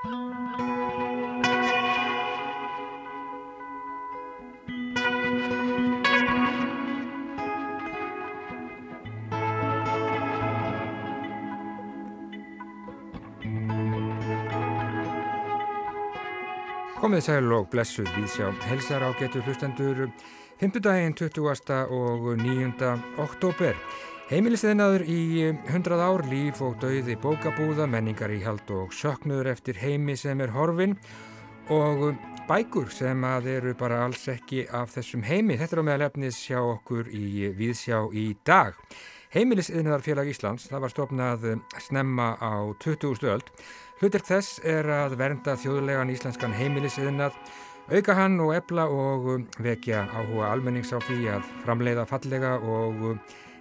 Komið sæl og blessuð við sjá helsar á getur hlustendur 5. daginn 20. og 9. oktober. Heimilisteinaður í 100 ár líf og dauði bókabúða, menningar í hald og söknuður eftir heimi sem er horfin og bækur sem að eru bara alls ekki af þessum heimi. Þetta er á meðal efnis sjá okkur í Víðsjá í dag. Heimilisteinaðarfélag Íslands, það var stofnað snemma á 20. öld Hlutir þess er að vernda þjóðlegan íslenskan heimilisiðnað, auka hann og ebla og vekja áhuga almennings á því að framleiða fallega og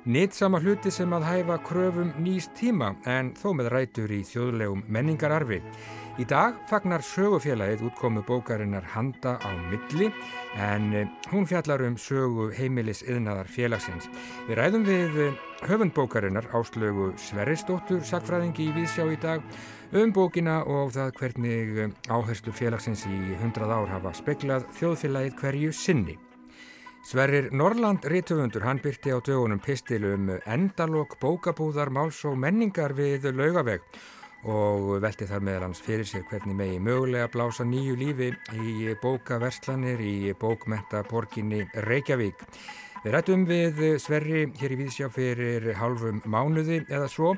um, nýtsama hluti sem að hæfa kröfum nýst tíma en þó með rætur í þjóðlegum menningararfi. Í dag fagnar sögufélagið útkomu bókarinnar Handa á milli en eh, hún fjallar um sögu heimilis yðnaðar félagsins. Við ræðum við eh, höfundbókarinnar Áslögu Sverrisdóttur, sakfræðingi í Vísjá í dag, um bókina og það hvernig eh, áherslu félagsins í 100 ár hafa speklað þjóðfélagið hverju sinni. Sverrir Norrland Rítufundur, hann byrti á dögunum pistilum endalok bókabúðar, máls og menningar við laugaveg og velti þar meðal hans fyrir sér hvernig megi mögulega blása nýju lífi í bókaverslanir í bókmenta borginni Reykjavík. Við rættum við Sverri hér í Víðsjá fyrir halvum mánuði eða svo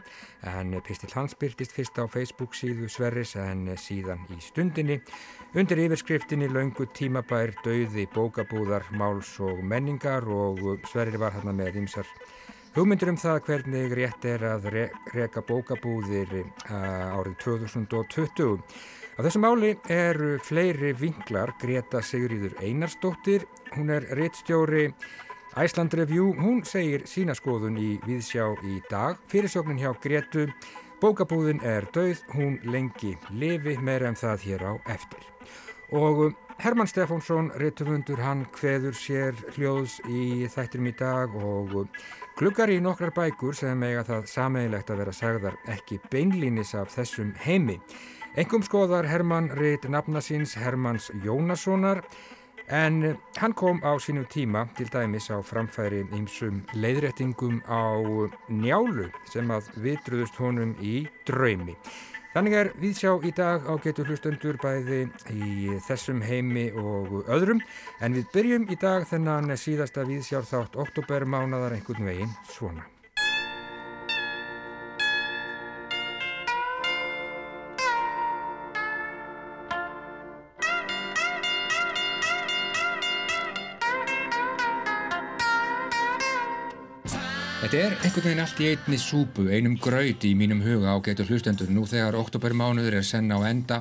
en Pistil Hans byrtist fyrst á Facebook síðu Sverris en síðan í stundinni undir yfirskriftinni laungu tímabær döiði bókabúðar, máls og menningar og Sverri var hérna með ymsar Hugmyndur um það hvernig rétt er að re reka bókabúðir uh, árið 2020. Á þessu máli eru fleiri vinklar. Greta Sigurýður Einarstóttir, hún er réttstjóri Iceland Review. Hún segir sína skoðun í Víðsjá í dag. Fyrirsjóknin hjá Gretu, bókabúðin er dauð, hún lengi lifi meira en það hér á eftir. Og Herman Stefánsson, réttufundur, hann hveður sér hljóðs í þættirum í dag og Kluggar í nokkrar bækur sem eiga það sameigilegt að vera sagðar ekki beinlínis af þessum heimi. Engum skoðar Hermann reyt nafna síns Hermanns Jónassonar en hann kom á sínum tíma til dæmis á framfæri ímsum leiðrættingum á njálu sem að vitruðust honum í draumi. Þannig er viðsjá í dag á getur hlustendur bæði í þessum heimi og öðrum en við byrjum í dag þennan síðasta viðsjár þátt oktobermánadar einhvern veginn svona. Þetta er einhvern veginn allt í einni súpu, einum graut í mínum huga á getur hlustendur. Nú þegar oktobermánuður er senna á enda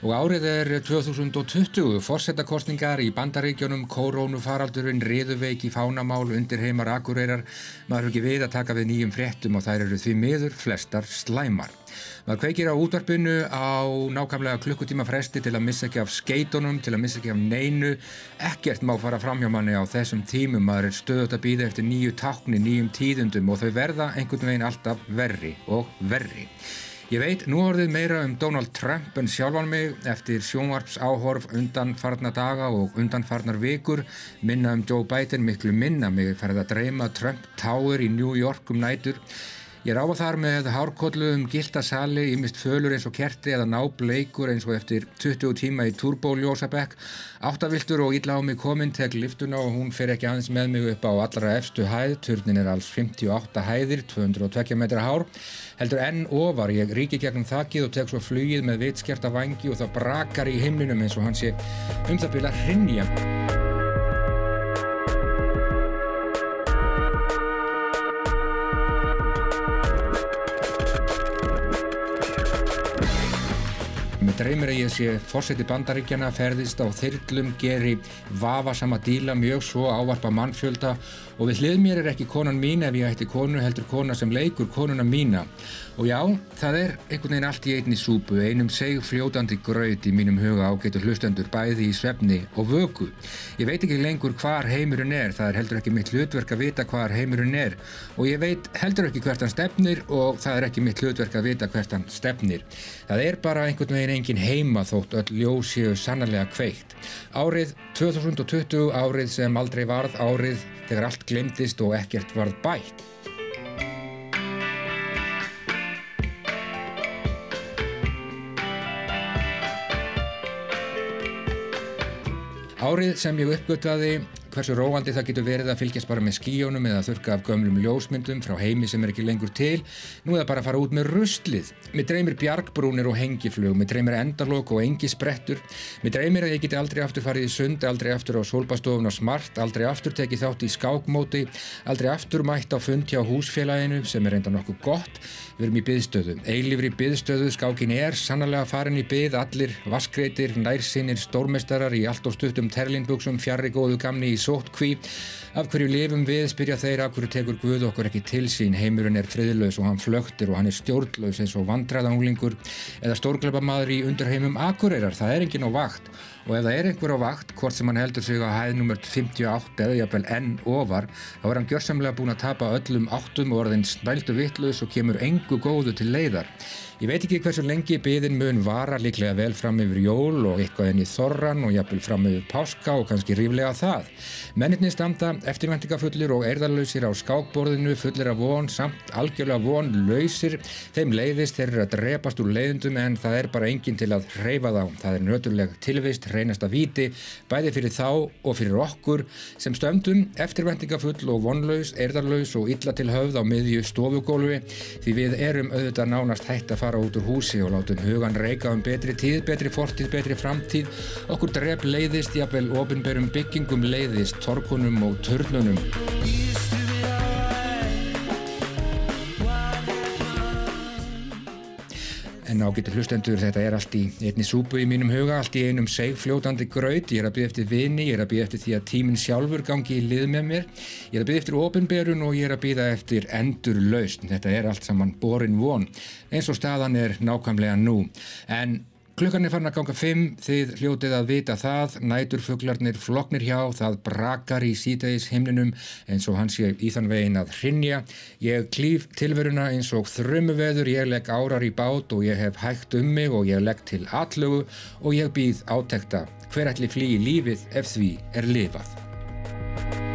og árið er 2020, fórsetakostningar í bandaríkjónum, korónufaraldurinn, riðuveik í fánamál, undirheimar, akureyrar, maður ekki við að taka við nýjum fréttum og þær eru því miður flestar slæmar. Maður kveikir á útvarpinu á nákvæmlega klukkutíma fresti til að missa ekki af skeitunum, til að missa ekki af neinu. Ekkert má fara fram hjá manni á þessum tímum. Maður er stöðut að býða eftir nýju tákni, nýjum tíðundum og þau verða einhvern veginn alltaf verri og verri. Ég veit, nú horfið meira um Donald Trump en sjálfan mig eftir sjónvarps áhorf undan farna daga og undan farnar vikur. Minna um Joe Biden miklu minna mig færði að dreyma Trump Tower í New York um nætur. Ég ráða þar með hárkollu um gildasali, ímist fölur eins og kerti eða nábleikur eins og eftir 20 tíma í turbóljósabekk. Áttaviltur og illa á mig kominn, tek liftuna og hún fer ekki aðeins með mig upp á allra efstu hæð. Turnin er alls 58 hæðir, 202 metra hár. Heldur enn ofar, ég ríki gegnum þakkið og tek svo flugið með vitskerta vangi og það brakar í himninum eins og hann sé um það byrja hrinja. dreymir að ég sé fórseti bandaríkjana, ferðist á þyrlum, geri vafasama díla mjög svo, ávarpa mannfjölda og við hlið mér er ekki konan mín ef ég ætti konu heldur kona sem leikur konuna mína og já, það er einhvern veginn allt í einni súpu, einum segfljótandi gröð í mínum huga ágætu hlustendur bæði í svefni og vöku. Ég veit ekki lengur hvar heimurinn er, það er heldur ekki mitt hlutverk að vita hvar heimurinn er og ég veit heldur ekki hvert hann stefnir og það er ekki mitt hlutverk að vita hvert hann stefnir. Það er bara einhvern veginn engin heima þótt öll ljós séu sannarlega kveikt. Árið 2020, árið sem aldrei varð, árið þegar allt glemdist og ekkert varð bætt. Árið sem ég uppgöttaði hversu róandi það getur verið að fylgjast bara með skíjónum eða þurka af gömlum ljósmyndum frá heimi sem er ekki lengur til. Nú er það bara að fara út með rustlið mér dreymir bjargbrúnir og hengiflug mér dreymir endalók og engi sprettur mér dreymir að ég geti aldrei aftur farið í sund aldrei aftur á solbastofun og smart aldrei aftur tekið þátt í skákmóti aldrei aftur mætt á fund hjá húsfélaginu sem er reynda nokkuð gott. Við erum í byðstöðu, eilifri byðstöðu skákin er sannarlega farin í byð allir vaskreitir, nærsinnir, stórmestarar í allt og stuttum terlinbuksum, fjarrri góðu gamni í sótkví af hverju lifum við, spyrja þeir af hverju tekur Guð okkur ekki til sín? Heimurinn er friðlaus og hann flögtir og hann er stjórnlaus eins og vandræðanglingur eða stórgleipamaður í undarheimum akureyrar, það er enginn á vakt. Og ef það er einhver á vakt, hvort sem hann heldur sig á hæð nr. 58 eða jafnvel enn ofar, þá er hann gjörsamlega búin að tapa öllum áttum og orðin snældu vittlaus og kemur engu góðu til leiðar Ég veit ekki hversu lengi byðin mun vara líklega vel fram yfir jól og eitthvað enn í þorran og jafnvel fram yfir páska og kannski ríflega það. Mennirni standa eftirvæntingafullir og erðarlausir á skákborðinu, fullir af von, samt algjörlega von, lausir. Þeim leiðist, þeir eru að drepast úr leiðundum en það er bara enginn til að hreyfa þá. Það er nöturleg tilvist, reynast að viti, bæði fyrir þá og fyrir okkur sem stöndum eftirvæntingafull og vonlaus, erðarlaus og illa til höfð á miðju stofugólfi því við erum auðvitað nánast hægt að fara fara út úr húsi og látum hugan reyka um betri tíð, betri fortíð, betri framtíð. Okkur dref leiðist, jafnvel ofinberum byggingum leiðist, torkunum og törnunum. En ágættir hlustendur, þetta er allt í einni súpu í mínum huga, allt í einum segfljótandi graut. Ég er að byggja eftir vini, ég er að byggja eftir því að tíminn sjálfur gangi í lið með mér. Ég er að byggja eftir ofinberun og ég er að byggja eftir endur laust. Þetta er allt saman borin von, eins og staðan er nákvæmlega nú. En Klukkan er farin að ganga fimm, þið hljótið að vita það, næturfuglarnir floknir hjá, það brakar í sítaðis himninum eins og hans ég í þann vegin að hrinja. Ég klýf tilveruna eins og þrömmuveður, ég legg árar í bát og ég hef hægt um mig og ég legg til allögu og ég býð átekta. Hver ætli flýi lífið ef því er lifað?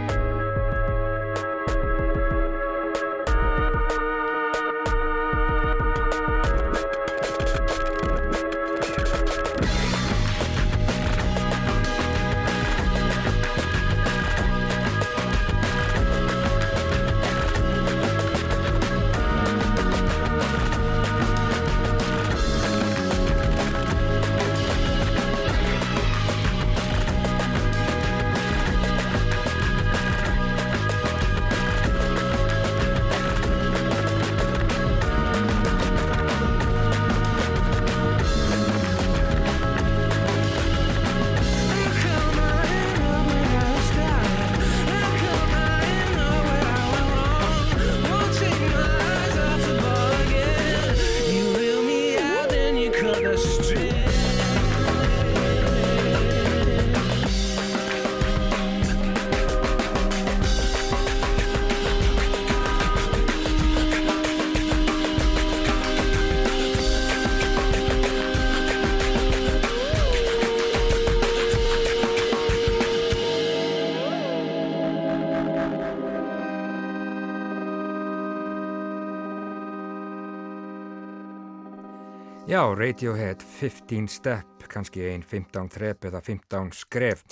Já, Radiohead 15 Step, kannski einn 15 þrep eða 15 skref.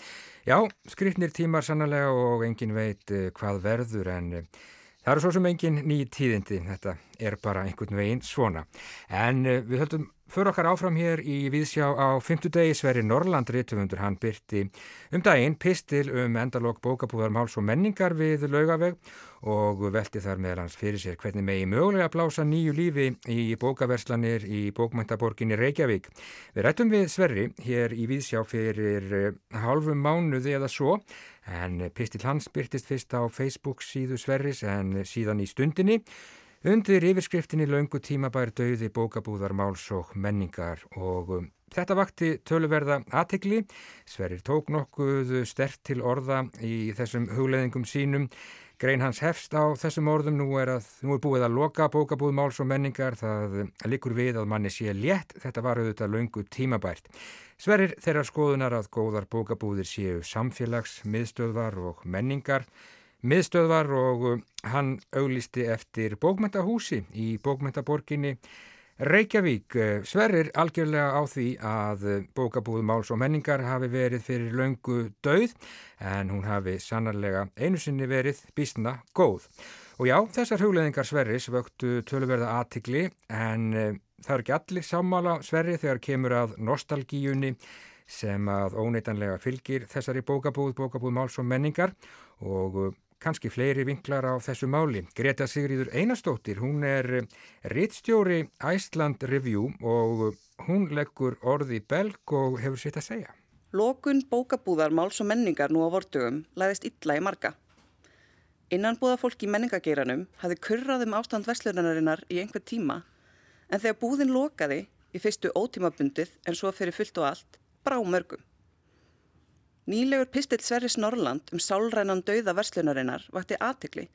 Já, skrifnir tímar sannlega og engin veit uh, hvað verður en uh, það eru svo sem engin ný tíðindi, þetta er bara einhvern veginn svona. En uh, við höldum För okkar áfram hér í viðsjá á fymtudegi Sverri Norrland rítumundur hann byrti um daginn pistil um endalók bókabúðar máls og menningar við laugaveg og velti þar meðal hans fyrir sér hvernig megi mögulega blása nýju lífi í bókaverslanir í bókmæntaborginni Reykjavík. Við rættum við Sverri hér í viðsjá fyrir halvum eh, mánuði eða svo en pistil hans byrtist fyrst á Facebook síðu Sverris en síðan í stundinni Undir yfirskriftinni laungu tímabær döði bókabúðar máls og menningar og um, þetta vakti töluverða aðtegli. Sverrir tók nokkuð stert til orða í þessum hugleðingum sínum Grein hans hefst á þessum orðum. Nú er, að, nú er búið að loka bókabúð máls og menningar. Það likur við að manni sé létt, þetta var auðvitað laungu tímabært. Sverir þeirra skoðunar að góðar bókabúðir séu samfélags, miðstöðvar og menningar, miðstöðvar og hann auglisti eftir bókmentahúsi í bókmentaborginni Reykjavík eh, sverrir algjörlega á því að eh, bókabúð Máls og menningar hafi verið fyrir löngu döið en hún hafi sannarlega einu sinni verið bísna góð. Og já, þessar hugleðingar sverris vöktu töluverða aðtikli en e, það er ekki allir sammála sverri þegar kemur að nostalgíunni sem að óneitanlega fylgir þessari bókabúð, bókabúð Máls og menningar og kannski fleiri vinklar á þessu máli. Greta Sigriður Einarstóttir, hún er eh, rittstjóri Iceland Review og hún leggur orði belg og hefur sitt að segja. Lokun bókabúðar máls og menningar nú á vortugum læðist illa í marga. Innanbúða fólk í menningageiranum hafði kurraðum ástand verslunarinnar í einhver tíma en þegar búðin lokaði í fyrstu ótímabundið en svo fyrir fullt og allt brá mörgum. Nýlegur pistill Sverris Norrland um sálrænan dauða verslunarinnar vakti aðtikli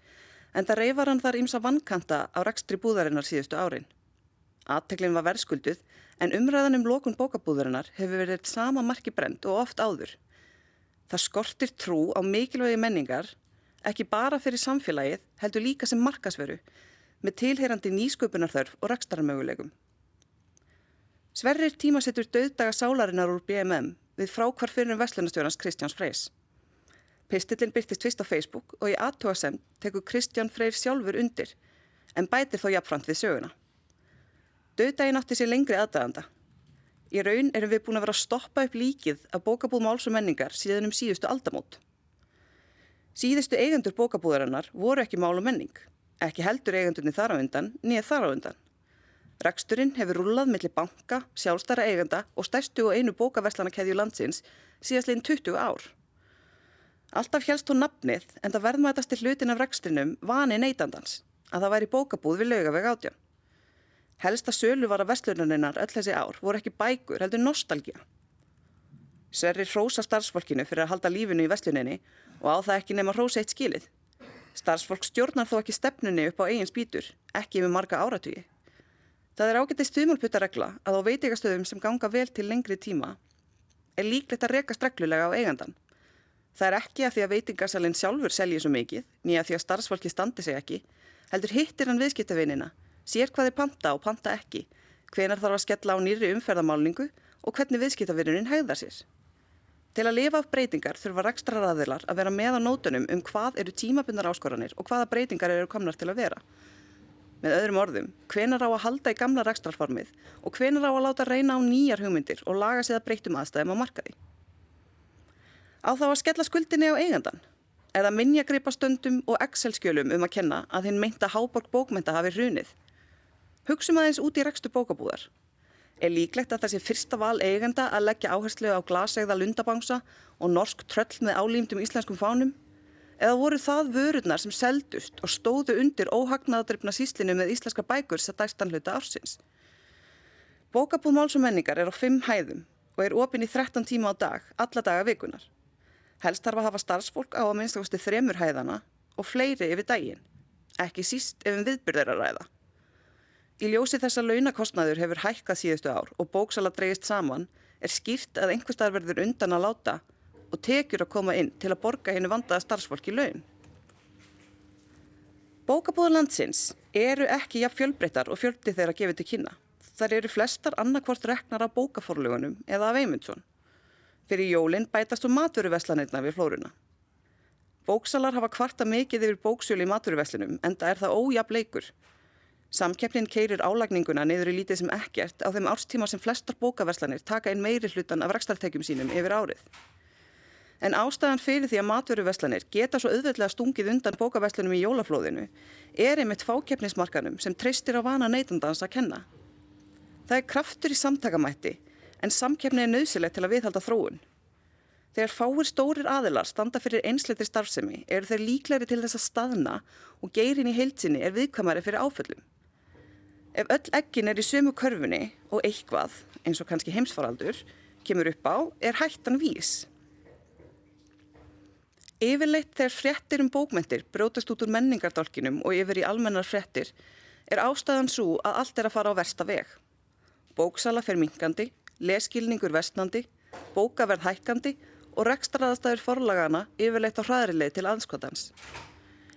en það reyfar hann þar ímsa vannkanta á rekstri búðarinnar síðustu árin. Aðtiklin var verðskulduð en umræðan um lokun bókabúðarinnar hefur verið sama marki brend og oft áður. Það skortir trú á mikilvægi menningar ekki bara fyrir samfélagið heldur líka sem markasveru með tilheyrandi nýsköpunarþörf og rekstarmöguleikum. Sverrir tímasettur döðdaga sálarinnar úr BMM við frákvar fyrir um vestlunastjórnans Kristjáns Freys. Pistillin byrtist fyrst á Facebook og í aðtóasem tekur Kristján Freyr sjálfur undir en bætir þó jafnframt við söguna. Döðdægin átti sér lengri aðdæganda. Í raun erum við búin að vera að stoppa upp líkið af bókabúð máls og menningar síðan um síðustu aldamót. Síðustu eigendur bókabúðarinnar voru ekki mál og menning, ekki heldur eigandurni þar á undan, nýja þar á undan. Reksturinn hefur rúlað millir banka, sjálfstæra eigenda og stærstu og einu bókaverslanakeðju landsins síðastleginn 20 ár. Alltaf helst hún nafnið en það verðmætast til hlutin af reksturinnum vani neytandans að það væri bókabúð við laugaveg átján. Helsta sölu var að verslunarinnar öll þessi ár voru ekki bækur heldur nostalgía. Sverri hrósa starfsfólkinu fyrir að halda lífinu í versluninni og á það ekki nema hrósa eitt skilið. Starfsfólk stjórnar þó ekki stefnunni upp á eigin spýtur, ekki yfir marga áratugi. Það er ágættið stuðmálputtaregla að á veitingastöðum sem ganga vel til lengri tíma er líklegt að reka streglulega á eigandan. Það er ekki að því að veitingasalinn sjálfur selji svo mikið, nýja því að starfsfólki standi sig ekki, heldur hittir hann viðskiptavinina, sér hvað er panta og panta ekki, hvenar þarf að skella á nýri umferðamálningu og hvernig viðskiptavinunin hægðar sér. Til að lifa af breytingar þurfa rekstra raðilar að vera með á nótunum um hvað eru tímabundar áskoranir og hvaða breytingar eru komnar til að vera. Með öðrum orðum, hvenar á að halda í gamla rekstrarformið og hvenar á að láta reyna á nýjar hugmyndir og laga sig að breytum aðstæðum á markaði. Á þá að skella skuldinni á eigandan, eða minja gripa stöndum og Excel-skjölum um að kenna að hinn meinta háborg bókmynda hafi hrunið. Hugsum aðeins út í rekstu bókabúðar. Er líklegt að þessi fyrsta val eiganda að leggja áherslu á glasegða lundabangsa og norsk tröll með álýmdum íslenskum fánum? Eða voru það vörurnar sem seldust og stóðu undir óhagnaðadryfna síslinu með íslenska bækur sem dæstan hluta ársins? Bókabúð máls og menningar er á fimm hæðum og er opinn í 13 tíma á dag, alla daga vikunar. Helst þarf að hafa starfsfólk á að minnstakosti þremur hæðana og fleiri yfir daginn, ekki síst ef um viðbyrðir að ræða. Í ljósi þessa launakostnaður hefur hækkað síðustu ár og bóksala dreyist saman er skýrt að einhver verður undan að láta og tekjur að koma inn til að borga hennu vandaða starfsfólki laun. Bókabúðar landsins eru ekki jafn fjölbreyttar og fjöldi þeirra gefið til kynna. Þar eru flestar annarkvort reknar af bókaforlugunum eða af Eymundsson. Fyrir jólinn bætast um maturuveslanirna við flóruna. Bóksalar hafa kvarta mikið yfir bóksjölu í maturuveslinum en það er það ójab leikur. Samkeppnin keirir álagninguna niður í lítið sem ekkert á þeim árstíma sem flestar bókaverslanir taka inn meiri hlutan af rekstartekjum sínum yfir árið. En ástæðan fyrir því að matveruverslanir geta svo auðveldlega stungið undan bókaverslunum í jólaflóðinu er einmitt fákeppnismarkanum sem treystir á vana neytandans að kenna. Það er kraftur í samtakamætti en samkeppni er nöðsilegt til að viðhalda þróun. Þegar fáir stórir aðilar standa fyrir einsleitri starfsemi eru þeir líklegri til þess að staðna og geirin í heilsinni er viðkamari fyrir áföllum. Ef öll ekkin er í sömu körfunni og eitthvað, eins og kannski heimsfaraldur, kemur upp á, er hættan vís. Yfirleitt þegar fréttir um bókmentir brótast út úr menningardálkinum og yfir í almennar fréttir er ástæðan svo að allt er að fara á versta veg. Bóksala fer minkandi, leskilningur vestnandi, bókaverð hækkandi og rekstraðastæður forlagana yfirleitt á hraðrileið til anskotans.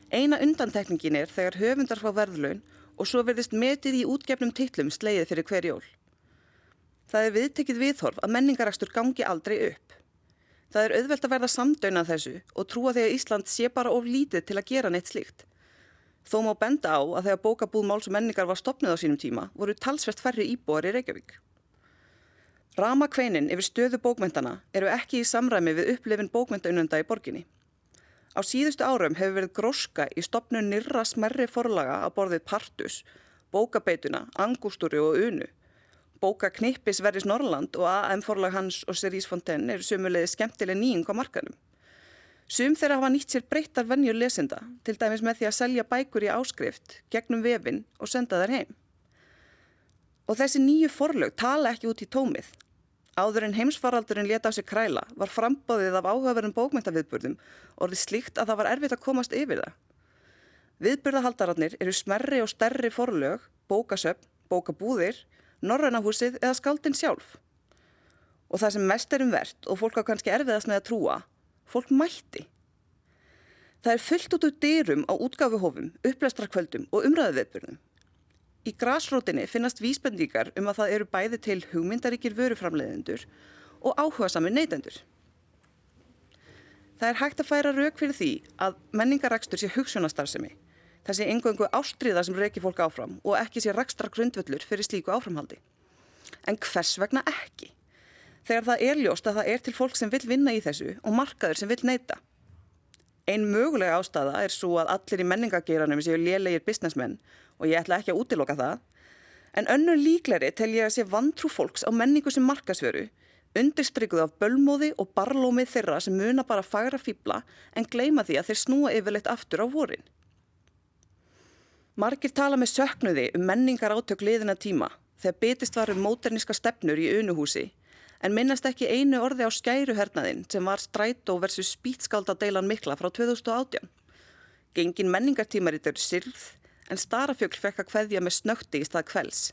Eina undantekningin er þegar höfundar fá verðlaun og svo verðist metið í útgefnum titlum sleiðið fyrir hver jól. Það er viðtekið viðhorf að menningarækstur gangi aldrei upp. Það er auðvelt að verða samdöina þessu og trúa því að Ísland sé bara of lítið til að gera neitt slíkt. Þó má benda á að þegar bókabúð máls og menningar var stopnið á sínum tíma voru talsvert færri íbúar í Reykjavík. Rama kveinin yfir stöðu bókmentana eru ekki í samræmi við upplifin bókmentaunönda í borginni. Á síðustu árum hefur verið gróska í stopnu nyrra smerri forlaga að borðið Partus, bókabeituna, Angústúri og Unu bóka Knippis Verðis Norrland og AM forlag hans og Cerise Fontaine eru sumulegði skemmtileg nýjung á markanum. Sum þeirra hafa nýtt sér breyttar vennjur lesenda, til dæmis með því að selja bækur í áskrift, gegnum vefin og senda þær heim. Og þessi nýju forlög tala ekki út í tómið. Áður en heimsfaraldurinn leta á sig kræla var frambóðið af áhugaverðum bókmyndaviðburðum orðið slíkt að það var erfitt að komast yfir það. Viðburðahaldararnir eru smerri og stærri forlög, bókasöfn, bókabúðir Norrænahúsið eða skaldin sjálf. Og það sem mest er um verðt og fólk á kannski erfiðast með að trúa, fólk mætti. Það er fullt út úr dyrum á útgáfuhofum, upplæstrakvöldum og umræðuveipurnum. Í grásrótinni finnast vísbendíkar um að það eru bæði til hugmyndaríkir vöruframleiðendur og áhuga sami neytendur. Það er hægt að færa rauk fyrir því að menningarækstur sé hugsunastarfsemi þessi engöngu ástriða sem reykir fólk áfram og ekki sé rakstra grundvöllur fyrir slíku áframhaldi. En hvers vegna ekki? Þegar það er ljóst að það er til fólk sem vil vinna í þessu og markaður sem vil neyta. Einn mögulega ástæða er svo að allir í menningageiranum séu lélegir businessmenn og ég ætla ekki að útiloka það. En önnur líkleri tel ég að sé vantrú fólks á menningu sem markasveru undirstrykkuð af bölmóði og barlómið þeirra sem muna bara fagra fýbla en gleima því að þeir snúa yfirleitt aftur á vorin. Margir tala með söknuði um menningar átök liðina tíma þegar betist var um móterníska stefnur í unuhúsi en minnast ekki einu orði á skæruhernaðinn sem var strætó versus spýtskaldadeilan mikla frá 2018. Gengin menningartímarit eru syrð en starafjögl fekk að hveðja með snökti í stað kvelds.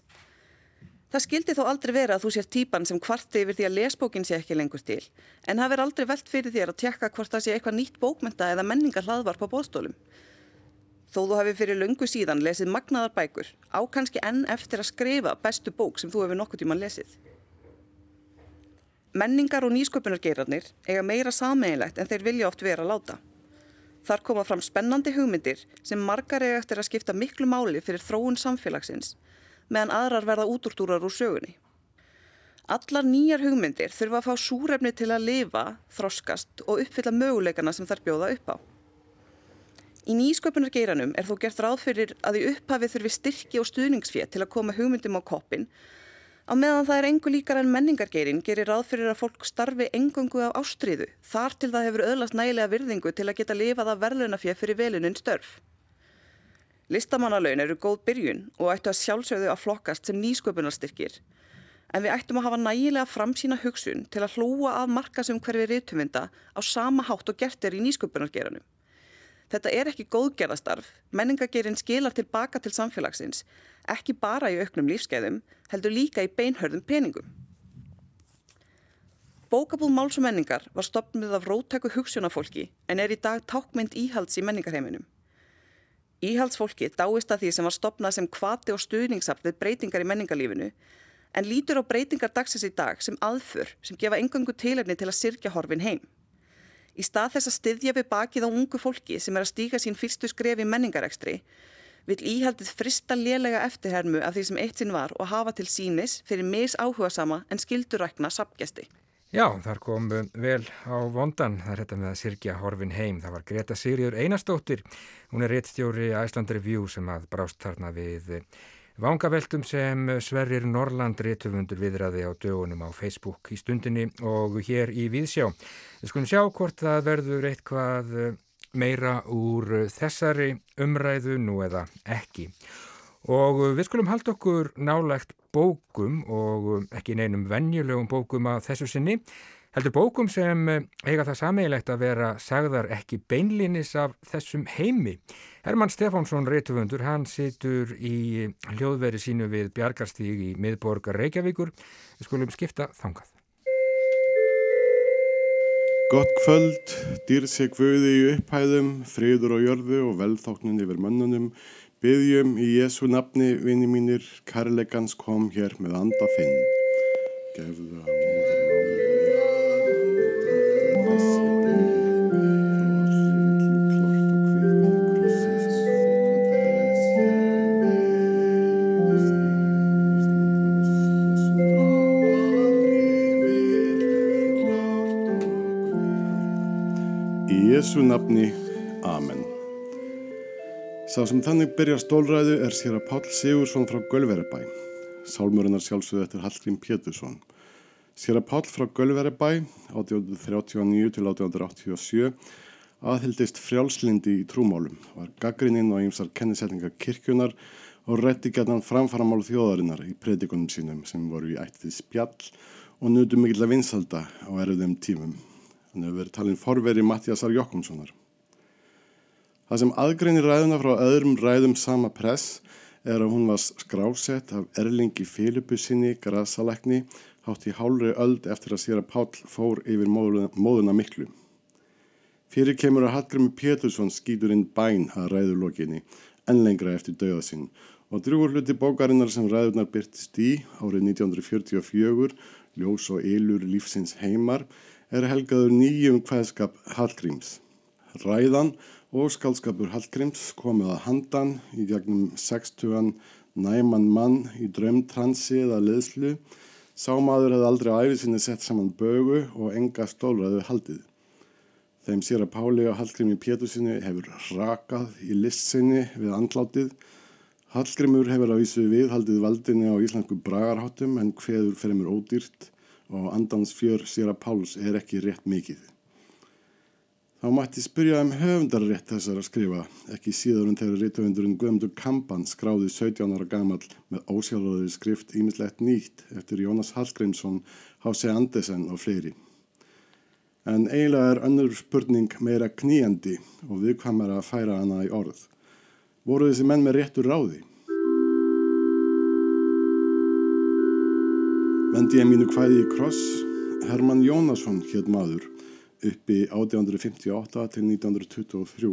Það skildi þó aldrei vera að þú sér típan sem kvarti yfir því að lesbókin sé ekki lengur til en það verð aldrei velt fyrir þér að tjekka hvort það sé eitthvað nýtt bókmynda eða menningar hlaðvarp á bóðstólum. Þó þú hefur fyrir lungu síðan lesið magnaðar bækur, á kannski enn eftir að skrifa bestu bók sem þú hefur nokkuð tíman lesið. Menningar og nýsköpunargeirarnir eiga meira sameinlegt en þeir vilja oft vera láta. Þar koma fram spennandi hugmyndir sem margar eiga eftir að skipta miklu máli fyrir þróun samfélagsins, meðan aðrar verða útúrtúrar úr sögunni. Allar nýjar hugmyndir þurfa að fá súrefni til að lifa, þroskast og uppfylla möguleikana sem þær bjóða upp á. Í nýsköpunargeiranum er þó gert ráð fyrir að í upphafi þurfi styrki og stuðningsfétt til að koma hugmyndum á koppin á meðan það er engu líkar en menningargeirin gerir ráð fyrir að fólk starfi engungu af ástriðu þar til það hefur öðlast nægilega virðingu til að geta lifað af verðlunafétt fyrir velunum störf. Listamannalaun eru góð byrjun og ættu að sjálfsögðu að flokkast sem nýsköpunarstyrkir en við ættum að hafa nægilega framsýna hugsun til að hlúa að markasum hverfi rítuminda á sama hátt og gert er í nýsköpunargeranum. Þetta er ekki góðgerðastarf, menningagerinn skilar tilbaka til samfélagsins, ekki bara í auknum lífskeiðum, heldur líka í beinhörðum peningum. Bókabúð máls og menningar var stopnið af róttæku hugsunafólki en er í dag tákmynd íhalds í menningarheiminum. Íhaldsfólki dáist að því sem var stopnað sem kvati og stuðningsaft við breytingar í menningarlífinu en lítur á breytingar dagsins í dag sem aðför sem gefa engangu tilefni til að sirkja horfin heim. Í stað þess að styðja við bakið á ungu fólki sem er að stíka sín fyrstu skref í menningarekstri vil íhaldið frista lélega eftirhermu af því sem eitt sinn var og hafa til sínis fyrir mis áhuga sama en skildurækna sapgesti. Já, þar kom vel á vondan, það er þetta með að sirkja horfin heim. Það var Greta Sigriður Einarstóttir, hún er réttstjóri Æsland Review sem að brást þarna við Vangaveltum sem Sverrir Norland réttufundur viðraði á dögunum á Facebook í stundinni og hér í Víðsjá. Við skulum sjá hvort það verður eitthvað meira úr þessari umræðu nú eða ekki. Og við skulum halda okkur nálegt bókum og ekki neinum vennjulegum bókum að þessu sinni. Heldur bókum sem eh, eiga það sameigilegt að vera sagðar ekki beinlinis af þessum heimi. Herman Stefánsson Reitufundur, hann situr í hljóðveri sínu við Bjarkarstíg í miðborgar Reykjavíkur. Við skulum skipta þangað. Gott kvöld, dýr sé kvöði í upphæðum, friður og jörðu og velþóknun yfir mönnunum. Byggjum í Jésu nafni, vini mínir, kærleikans kom hér með anda þinn. Gefðu að Jésu nafni, Amen. Sá sem þannig byrjar stólræðu er sér að Pál Sigursson frá Gölverabæ. Sálmurinnar sjálfsögðu eftir Hallgrím Pétursson. Sér að Pál frá Gölverabæ, 1839 til 1887, aðhildist frjálslindi í trúmálum, var gaggrinninn og ýmsar kennisetninga kirkjunar og rétti gætan framfaramál þjóðarinnar í predikunum sínum sem voru í ættið spjall og nutu mikill að vinsalda á erðum tímum. Hann hefur verið talin forveri Mattiasar Jokkumssonar. Það sem aðgreinir ræðuna frá öðrum ræðum sama press er að hún var skrásett af Erlingi Filipusinni grasalekni hátt í hálri öld eftir að sér að Pál fór yfir móðuna, miklu. Fyrir kemur að Hallgrimur Pétursson skýtur inn bæn að ræðulokinni en lengra eftir dauða sinn og drúur hluti bókarinnar sem ræðunar byrtist í árið 1944, Ljós og Ylur lífsins heimar, er helgaður nýjum hvaðskap Hallgríms. Ræðan og skaldskapur Hallgríms komið að handan í gegnum 60 næman mann í drömtransi eða leðslu. Sámaður hefði aldrei á æfisinni sett saman bögu og enga stólraðu haldið. Þeim sér að Páli og Hallgrími Pétursinni hefur rakað í listsinni við andlátið. Hallgrímur hefur á vísu viðhaldið valdinni á íslensku bragarháttum en hveður fremur ódýrt og andans fjör sér að Páls er ekki rétt mikið. Þá mætti spyrja um höfundarrétt þessar að skrifa, ekki síður en þegar réttöfundurinn Guðmundur Kampan skráði 17 ára gamal með ósjálfröður skrift ímislegt nýtt eftir Jónas Hallgrímsson, H.C. Andersen og fleiri. En eiginlega er önnur spurning meira kníjandi og viðkvæmar að færa hana í orð. Voru þessi menn með réttur ráði? Vendi ég mínu hvæði í kross, Herman Jónasson hétt maður uppi 1858 til 1923.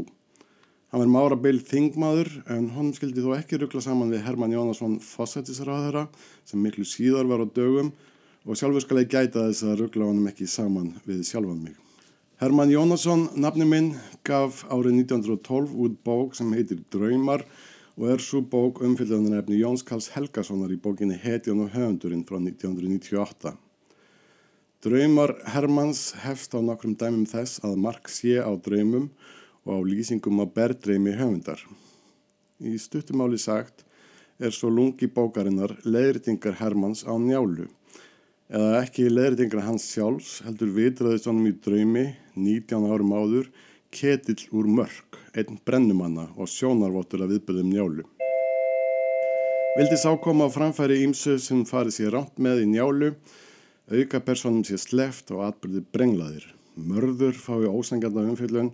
Hann var márabeil þingmaður en honum skildi þó ekki ruggla saman við Herman Jónasson fósættisraðara sem miklu síðar var á dögum og sjálfur skal ég gæta þess að ruggla honum ekki saman við sjálfan mig. Herman Jónasson, nafni minn, gaf árið 1912 út bók sem heitir Draumar og er svo bók umfylgðanarefni Jóns Karls Helgasonar í bókinni Hetjan og höfundurinn frá 1998. Draumar Hermanns hefst á nokkrum dæmum þess að Mark sé á draumum og á lýsingum á berðdreimi höfundar. Í stuttumáli sagt er svo lungi bókarinnar leðritingar Hermanns á njálu eða ekki leðritingar hans sjálfs heldur vitraðist honum í draumi 19 árum áður ketill úr mörg, einn brennumanna og sjónarvottur að viðbyrðum njálu. Vildi sá koma á framfæri ímsu sem farið sér rámt með í njálu, auka personum sér sleft og atbyrði brenglaðir. Mörður fái ósanganda umfyllun,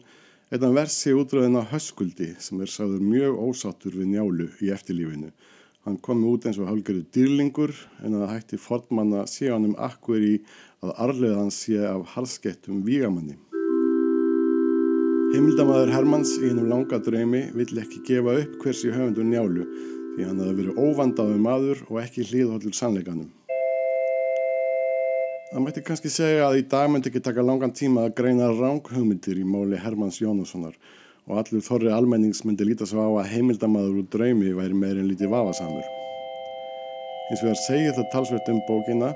einnig versi útröðin á höskuldi sem er sáður mjög ósáttur við njálu í eftirlífinu. Hann komi út eins og hálgjöru dýrlingur en að hætti fornmanna sé hann um akkur í að arleðan sé af harskettum vígamanni. Heimildamæður Hermanns í hennum langa draumi vill ekki gefa upp hversi höfundur njálu því hann hefði verið óvandaðu maður og ekki hlýðhóllur sannleikanum. Það mætti kannski segja að í dag myndi ekki taka langan tíma að greina ránghugmyndir í máli Hermanns Jónassonar og allur þorri almennings myndi líta svo á að heimildamæður úr draumi væri meirinn lítið vafasamur. Hins vegar segir það talsvert um bókina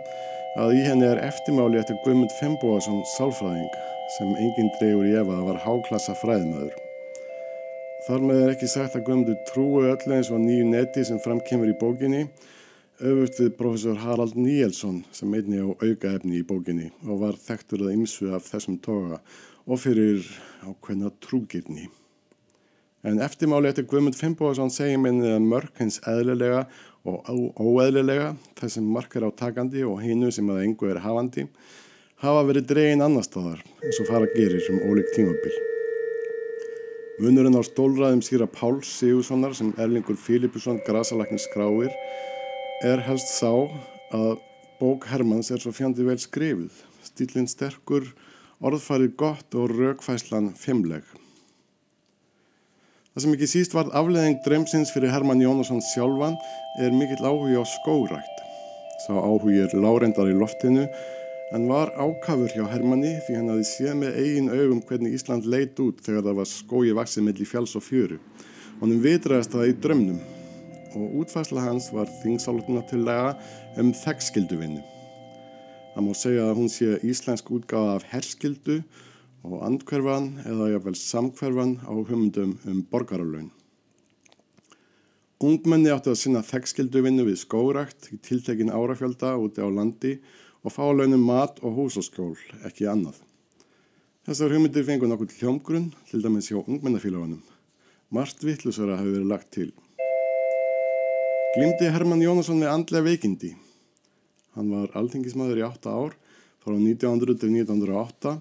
að í henni er eftirmáli eftir Guðmund Fimboason sálfræðing sem enginn dregur í efa að var háklassa fræðmaður. Þar með er ekki sagt að Guðmundur trúi öllu eins og nýju neti sem framkemur í bókinni, öfust við profesor Harald Níelsson sem einni á aukaefni í bókinni og var þekktur að ymsu af þessum toga og fyrir ákveðna trúgirni. En eftirmáli eftir Guðmund Fimboðsson segir minni að mörk hins eðlilega og óeðlilega, þessum markar á takandi og hinu sem að engu er hafandi, hafa verið dregin annar staðar eins og fara gerir um ólík tímabil. Munurinn á stólraðum síra Páls Sigurssonar sem Erlingur Filipusson grasalagnin skráir er helst sá að bók Hermanns er svo fjandi vel skrifið, stílinn sterkur, orðfarið gott og raukfæslan fimmleg. Það sem ekki síst var afleðing drömsins fyrir Hermann Jónasson sjálfan er mikill áhugi á skórækt. Sá áhugi er lárendar í loftinu en var ákafur hjá Hermanni því hann hafi séð með eigin augum hvernig Ísland leit út þegar það var skói vaksið melli fjáls og fjöru. Honum vitraðist það í drömnum og útfæsla hans var þingsállutuna til lega um þekkskilduvinnu. Það má segja að hún sé íslensk útgáða af herskildu og andkverfan eða jáfnvel samkverfan á humundum um borgaralögn. Ungmenni átti að sinna þekkskildu vinnu við skórakt í tiltekin árafjölda úti á landi og fá launum mat og húsaskjól, ekki annað. Þessar humundir fengur nokkuð hljómgrunn, til dæmis hjá ungmennafélagunum. Margt vittlusara hafi verið lagt til. Glimti Herman Jónasson með andlega veikindi. Hann var alþingismæður í 8 ár, frá 1900 til 1908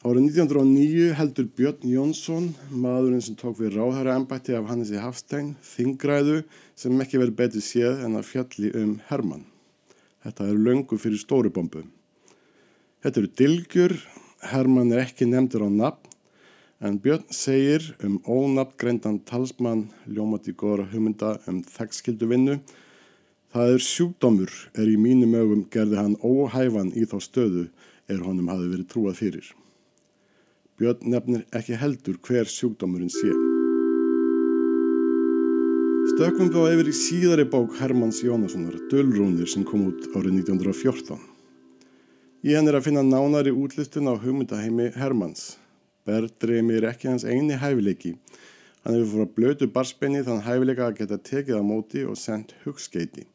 Árið 1909 heldur Björn Jónsson, maðurinn sem tók við ráðhæra ennbætti af Hannesi Hafstein, þingræðu sem ekki verið betið séð en að fjalli um Hermann. Þetta er löngu fyrir stóri bombu. Þetta eru dilgjur, Hermann er ekki nefndur á nafn, en Björn segir um ónafngreindan talsmann ljómati góðra humunda um þekkskildu vinnu. Það er sjúkdómur er í mínum ögum gerði hann óhæfan í þá stöðu er honum hafi verið trúað fyrir. Björn nefnir ekki heldur hver sjúkdómurinn sé. Stökkum þá yfir í síðari bók Hermanns Jónassonar, Dölrúnir, sem kom út árið 1914. Í henn er að finna nánari útlistun á hugmyndaheimi Hermanns. Berdreimi er ekki hans eini hæfileiki. Hann hefur fór að blötu barspenni þann hæfileika að geta tekið á móti og sendt hugskeiti.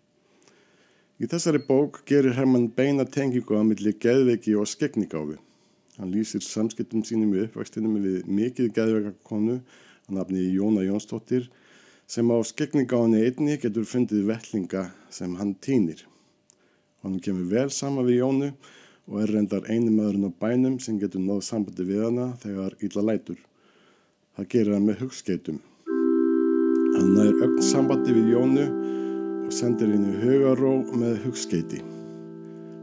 Í þessari bók gerir Hermann beina tengingu að milli geðveiki og skegningáfi. Hann lýsir samskiptum sínum í uppvækstinum við mikið geðveika konu að nafni Jóna Jónsdóttir sem á skegningáðinni einni getur fundið vellinga sem hann týnir. Hann kemur vel sama við Jónu og er reyndar eini maðurinn á bænum sem getur náð sambandi við hana þegar illa lætur. Það gerir hann með hugskeitum. Hann nær öll sambandi við Jónu og sendir henni hugaró með hugskeiti.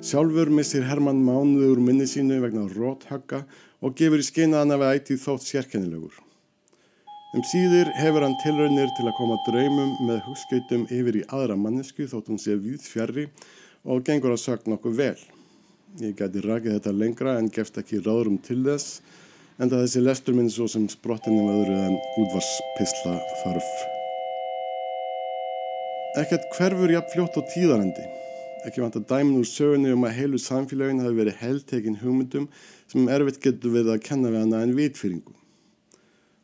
Sjálfur missir Hermann mánuður minni sínu vegna róthögga og gefur í skeina hann af ætti þótt sérkennilegur. Um síður hefur hann tilraunir til að koma draumum með hugskautum yfir í aðra mannesku þótt hún sé við fjari og gengur að sögna okkur vel. Ég gæti rakið þetta lengra en gefst ekki ráðrum til þess en það þessi lestur minn svo sem sprottinum öðru en útvarspissla þarf. Ekkert hverfur jafn fljótt á tíðarendi. Ekki vant að dæmin úr sögunni um að heilu samfélagin hafi verið heldtekinn hugmyndum sem erfitt getur við að kenna við hana en vitfyringu.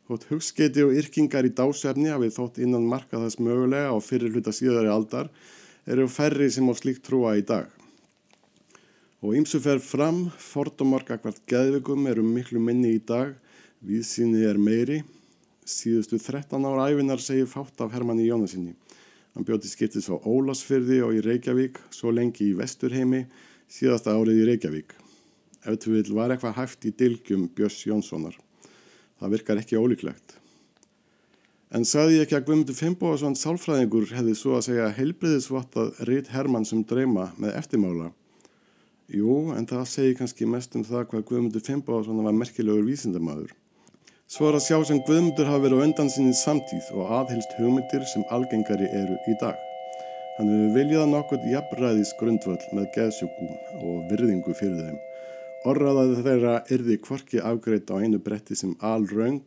Þótt hugskeiti og yrkingar í dásefni hafið þótt innan marka þess mögulega á fyrir hluta síðari aldar eru færri sem á slíkt trúa í dag. Og ýmsu fer fram, fordómarka hvert geðvikum eru miklu minni í dag, viðsýni er meiri. Síðustu 13 ára æfinar segir fátt af Hermanni Jónasinni. Hann bjóti skiptis á Ólasfyrði og í Reykjavík, svo lengi í Vesturheimi, síðasta árið í Reykjavík. Ef þú vil var eitthvað hæft í dilgjum Björns Jónssonar. Það virkar ekki ólíklegt. En saði ég ekki að Guðmundur Fimboðarsson sálfræðingur hefði svo að segja heilbriðisvottað Rít Hermann sem dreyma með eftirmála? Jú, en það segi kannski mest um það hvað Guðmundur Fimboðarsson var merkilegur vísindamæður. Svo er að sjá sem Guðmundur hafi verið á öndan sinni samtíð og aðhelst hugmyndir sem algengari eru í dag. Hann hefur viljað nokkur jafnræðis grundvöld með geðsjókum og virðingu fyrir þeim. Orraðaði þeirra yrði kvorki afgreitt á einu bretti sem alraung,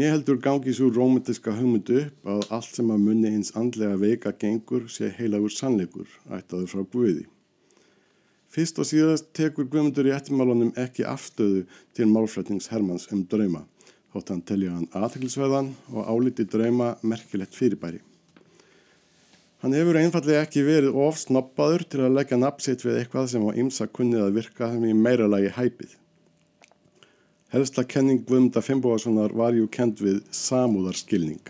neheldur gangi svo romantiska hugmyndu upp að allt sem að munni hins andlega veika gengur sé heilagur sannleikur, ættaður frá Guði. Fyrst og síðast tekur Guðmundur í ettimálunum ekki afstöðu til málfrætnings Hermanns um drauma þótt hann telja hann aðhengilsveðan og áliti drauma merkilegt fyrirbæri. Hann hefur einfallega ekki verið ofsnoppaður til að leggja napsitt við eitthvað sem á ymsa kunnið að virka þeim í meira lagi hæpið. Helsta kenning Guðmunda Fimboðarssonar var jú kend við samúðarskilning.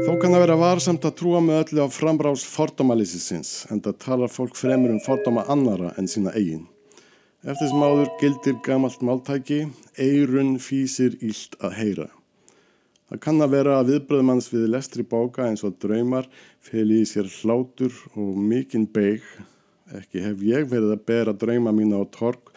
Þó kann að vera varsamt að trúa með öllu á frambrás fordómalýsisins en það talar fólk fremur um fordóma annara en sína eigin. Eftir sem áður gildir gamalt máltæki, eirun fýsir ílt að heyra. Það kann að vera að viðbröðumanns við lestri bóka eins og draumar feli í sér hlátur og mikinn beig. Ekki hef ég verið að bera drauma mína á tork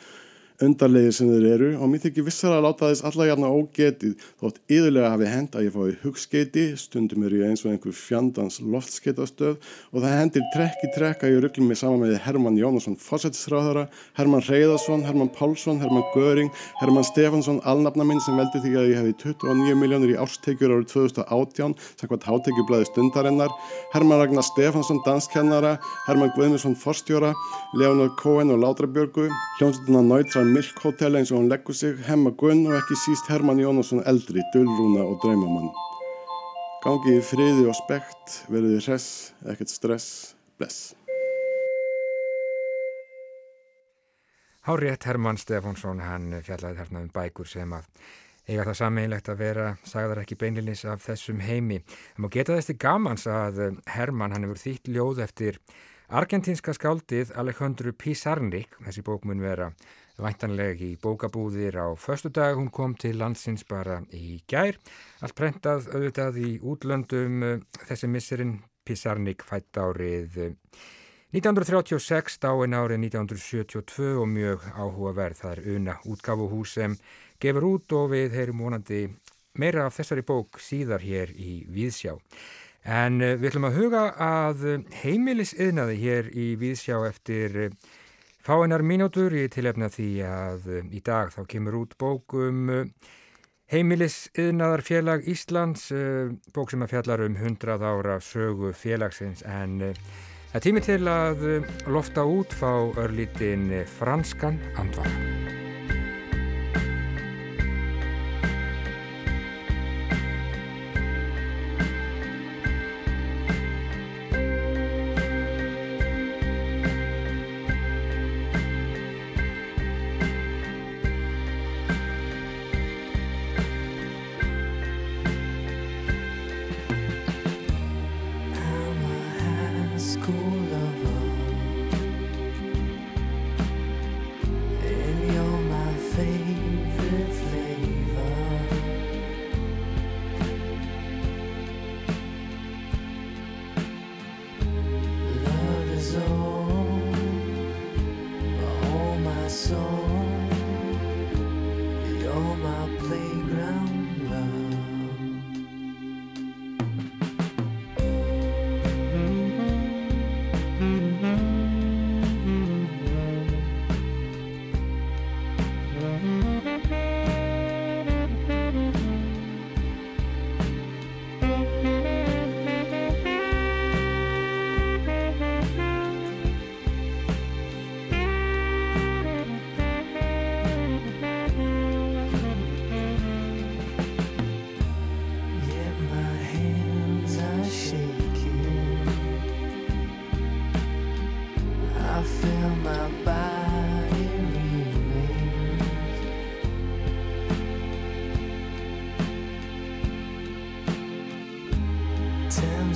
undarlegir sem þeir eru og mér þykir vissar að láta þess alla hjarna ógetið þótt yðurlega hafi hend að ég fái hugskeiti, stundum er ég eins og einhver fjandans loftskeitastöð og það hendir trekk í trekk að ég ruggli mig saman með Herman Jónasson Fossettisráðara, Herman Reyðarsson, Herman Pálsson, Herman Göring, Herman Stefansson, alnafna minn sem veldi því að ég hefði 29 miljónir í árstekjur árið 2018, sakvað hátekjublaði stundarinnar, Herman Ragnar Stefansson, danskennara, Herman Guðmundsson, forstjóra, Leonard Cohen og Látrabjörgu, hljómsveitina Neutral Milk Hotel eins og hún leggur sig, Hemma Gunn og ekki síst Herman Jónasson eldri, Dullrúna og Draumamann. Gangið í friði og spekt, verðið hress, ekkert stress, bless. Hárétt Herman Stefánsson, hann fjallaði þarna um bækur sem að eiga það sammeilegt að vera, sagðar ekki beinlinis af þessum heimi. Það má geta þessi gamans að Herman, hann hefur þýtt ljóð eftir argentinska skáldið Alejandro Pizarnik, þessi bók mun vera væntanleg í bókabúðir á förstu dag, hún kom til landsins bara í gær, allt prentað auðvitað í útlöndum þessi misserinn Pizarnik fætt árið 1936, dáin árið 1972 og mjög áhugaverð. Það er una útgafuhús sem gefur út og við heyrum vonandi meira af þessari bók síðar hér í Víðsjá. En við ætlum að huga að heimilisiðnaði hér í Víðsjá eftir fáinnar mínútur í tilefna því að í dag þá kemur út bókum heimilisiðnaðar félag Íslands, bók sem að fjallar um 100 ára sögu félagsins. En það tími til að lofta út fá örlítin franskan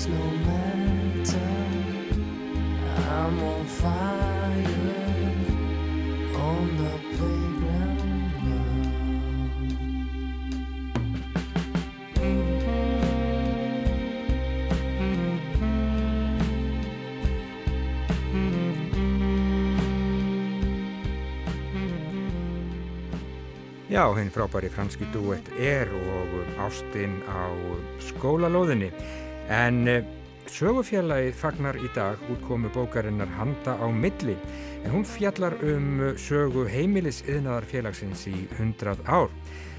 andvara. Já, hinn frábæri franski duett er og ástinn á skólalóðinni. En eh, sögufjallagið fagnar í dag útkomu bókarinnar Handa á milli. En hún fjallar um sögu heimilisiðnaðar félagsins í 100 ár.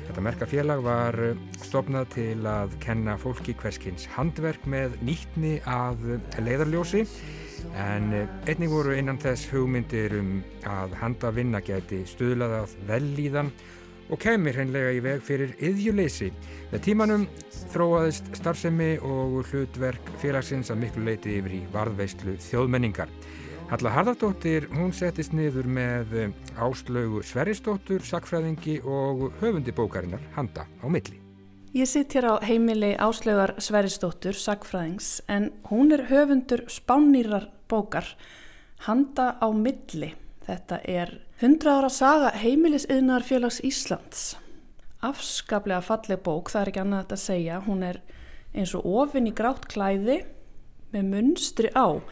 Þetta merkafélag var stopnað til að kenna fólki hverskins handverk með nýttni að leiðarljósi. En einnig voru innan þess hugmyndir um að handa vinna geti stuðlaðað vellíðan og kemur hreinlega í veg fyrir yðjuleysi. Með tímanum þróaðist starfsemi og hlutverk félagsins að miklu leiti yfir í varðveistlu þjóðmenningar. Halla Harðardóttir, hún settist niður með áslögu Sveristóttur, sakfræðingi og höfundi bókarinnar Handa á milli. Ég sitt hér á heimili Áslaugar Sveristóttur, Sagfræðings, en hún er höfundur spánýrar bókar, Handa á milli. Þetta er 100 ára saga heimilisiðnar félags Íslands. Afskaplega falleg bók, það er ekki annað að segja. Hún er eins og ofinn í grátt klæði með munstri á.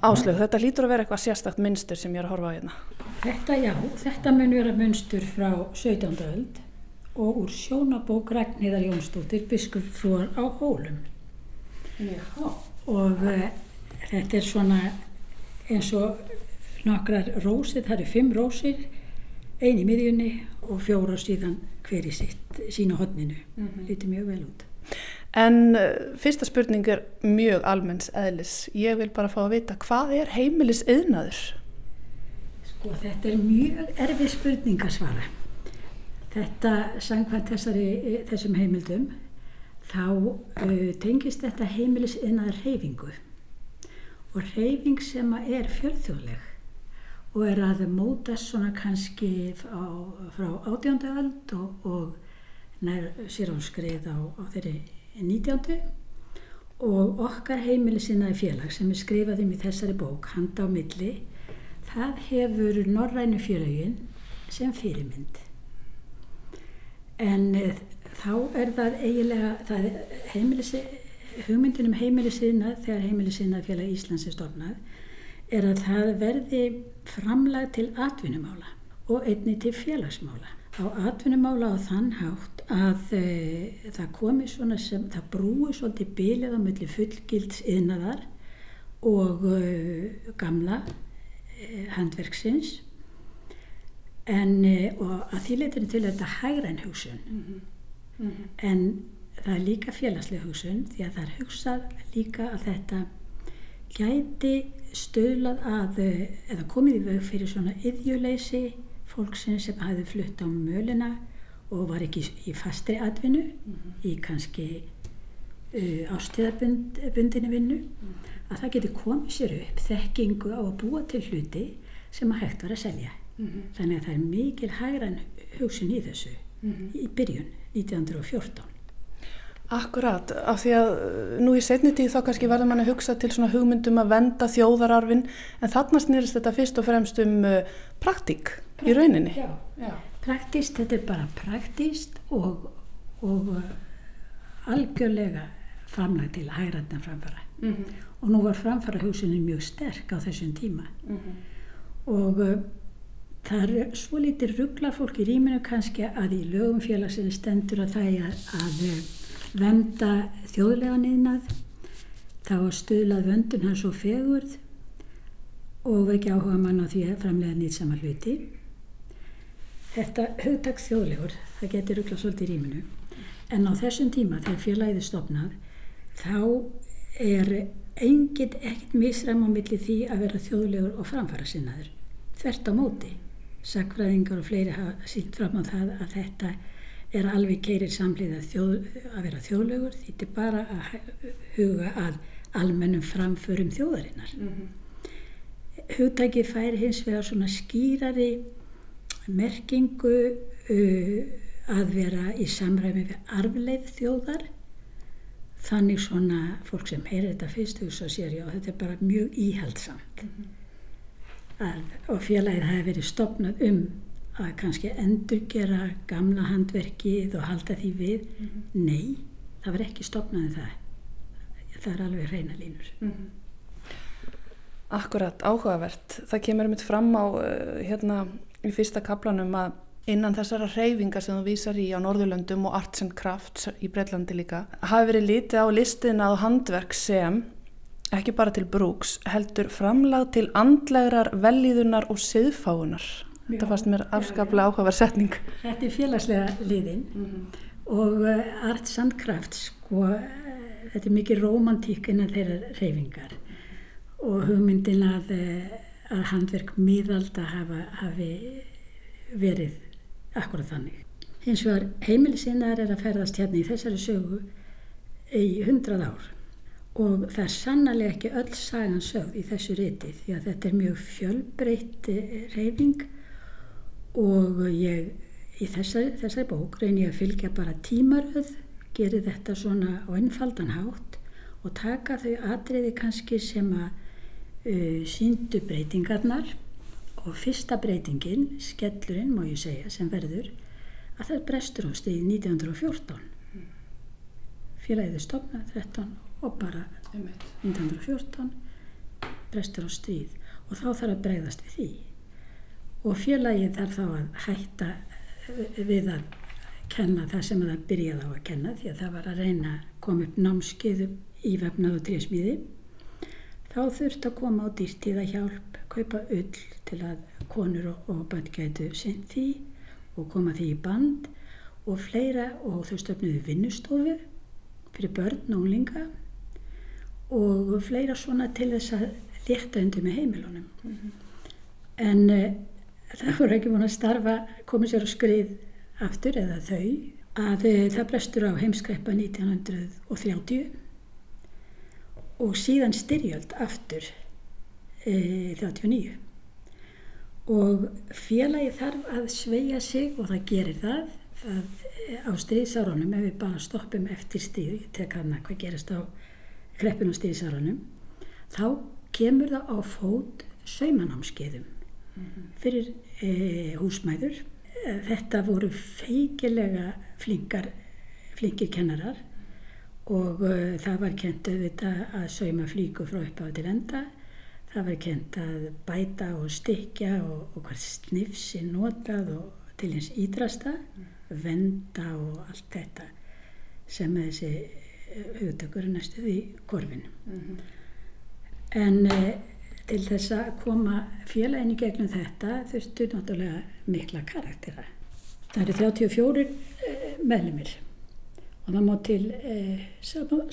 Áslaug, þetta lítur að vera eitthvað sérstakt munstur sem ég er að horfa á hérna. Þetta já, þetta mun vera munstur frá 17. öld og úr sjónabók Ragnhildar Jónsdóttir biskupfrúar á Hólum. Já. Og uh, þetta er svona eins og nokkrar rósir, það eru fimm rósir, eini í miðjunni og fjóra síðan hver í sitt, sína hodninu. Mm -hmm. Lítið mjög vel út. En uh, fyrsta spurning er mjög almenns eðlis. Ég vil bara fá að vita, hvað er heimilis yðnaður? Sko þetta er mjög erfið spurning að svara. Þetta sangkvæmt þessari, þessum heimildum, þá uh, tengist þetta heimilis yðnaður reyfingu. Og reyfing sem er fjörþjóðleg og er að mótast svona kannski á, frá átjöndaöld og, og nær sér án skrið á, á þeirri 19. og okkar heimilisinnaði félag sem er skrifað um í þessari bók, Handa á milli, það hefur Norrænu félagin sem fyrirmynd. En e, þá er það eiginlega, það heimilisi, hugmyndin um heimilisinna þegar heimilisinnaði félag Íslands er stofnað, er að það verði framlag til atvinnumála og einni til félagsmála. Á atvinnumála á þann hátt að e, það komi svona sem, það brúi svolítið bilið á milli fullgilds yðnaðar og e, gamla e, handverksins en og að því leytinu til þetta hægræn hugsun mm -hmm. Mm -hmm. en það er líka félagslega hugsun því að það er hugsað líka að þetta gæti stöðlað að eða komið í vög fyrir svona yðjuleysi fólksins sem hafi flutt á mölina og var ekki í fastri atvinnu mm -hmm. í kannski uh, ástíðabundinu vinnu að það getur komið sér upp þekkingu á að búa til hluti sem að hægt var að selja. Þannig að það er mikil hægran hugsun í þessu í byrjun 1914 Akkurat, af því að nú í setni tíð þá kannski verður mann að hugsa til svona hugmyndum að venda þjóðararfin en þarna snýrist þetta fyrst og fremst um uh, praktík í rauninni. Já, já. Praktist, þetta er bara praktist og, og uh, algjörlega framlag til hægrætna framfara mm -hmm. og nú var framfara hugsunin mjög sterk á þessum tíma mm -hmm. og það er svo lítið ruggla fólk í rýminu kannski að í lögum félagsins stendur að það er að, að venda þjóðlega niðnað þá að stuðlað vöndun hans og fegurð og vekja áhuga mann á því að framlega nýtsama hluti. Þetta hugtak þjóðlegur það getur ruggla svolítið í rýminu en á þessum tíma þegar félagið er stopnað þá er enginn ekkert misræm á milli því að vera þjóðlegur og framfara sinnaður þvert á móti sakfræðingar og fleiri hafa sínt fram á það að þetta er alveg keirir samlið þjóð, að vera þjóðlegur því þetta er bara að huga að almennum framförum þjóðarinnar mm -hmm. hugtæki fær hins vegar svona skýrari merkingu uh, að vera í samræmi við arfleið þjóðar þannig svona fólk sem heyrir þetta fyrst hugsa sér já þetta er bara mjög íhaldsamt mm -hmm. að, og félagið hafi verið stopnað um að kannski endurgera gamla handverkið og halda því við. Mm -hmm. nei, það var ekki stopnaði það. Það er alveg reyna línur. Mm -hmm. Akkurat, áhugavert. Það kemur um þetta fram á uh, hérna í fyrsta kaplanum að innan þessara reyfingar sem þú vísar í á Norðurlöndum og Arts and Crafts í Breitlandi líka hafi verið lítið á listina á handverk sem ekki bara til brúks heldur framlag til andlegrar velíðunar og siðfáunar Þetta fannst mér afskaplega áhugaverð setning. Þetta er félagslega liðin mm -hmm. og uh, Arts and Crafts, sko, uh, þetta er mikið romantík innan þeirra reyfingar og hugmyndin að, uh, að handverk miðalda hafa, hafi verið akkurat þannig. Hins vegar heimilisinnar er að ferðast hérna í þessari sögu í hundrað ár og það er sannlega ekki öll sagan sögð í þessu riti því að þetta er mjög fjölbreytt reyfing og ég í þessari, þessari bók reynir ég að fylgja bara tímaröð, geri þetta svona á einfaldan hátt og taka þau atriði kannski sem að uh, síndu breytingarnar. Og fyrsta breytingin, skellurinn má ég segja, sem verður að það brestur á stríð 1914. Félagið stopnað 13 og bara 1914 brestur á stríð. Og þá þarf að breyðast við því og félagið þarf þá að hætta við að kenna það sem það byrjaði á að kenna því að það var að reyna að koma upp námskiðum í vefnað og trésmíði þá þurft að koma á dýrtíða hjálp kaupa ull til að konur og, og bætt gætu sinn því og koma því í band og fleira og þau stöfnuðu vinnustofu fyrir börn og unglinga og fleira svona til þess að létta undir með heimilunum mm -hmm. en uh, það voru ekki búin að starfa komið sér á skrið aftur eða þau að uh, það brestur á heimskreipa 1930 og síðan styrjöld aftur uh, 39 og félagi þarf að sveia sig og það gerir það, það á stríðsárunum ef við bara stoppum eftir stríð, ég tek hana hvað gerist á kreppinu stríðsárunum þá kemur það á fót saumanámskeiðum. Fyrir e, húsmæður. Þetta voru feikilega flinkar, flinkir kennarar og e, það var kent auðvitað að sauma flíku frá uppáð til enda. Það var kent að bæta og stykja og, og hvað snifsi notað og til hins ídrasta, venda og allt þetta sem þessi hugtökur er næstuð í korfinu. Mm -hmm. En eh, til þess að koma félagin í gegnum þetta þurftu náttúrulega mikla karaktera. Það eru 34 eh, meðlumir og það má til eh,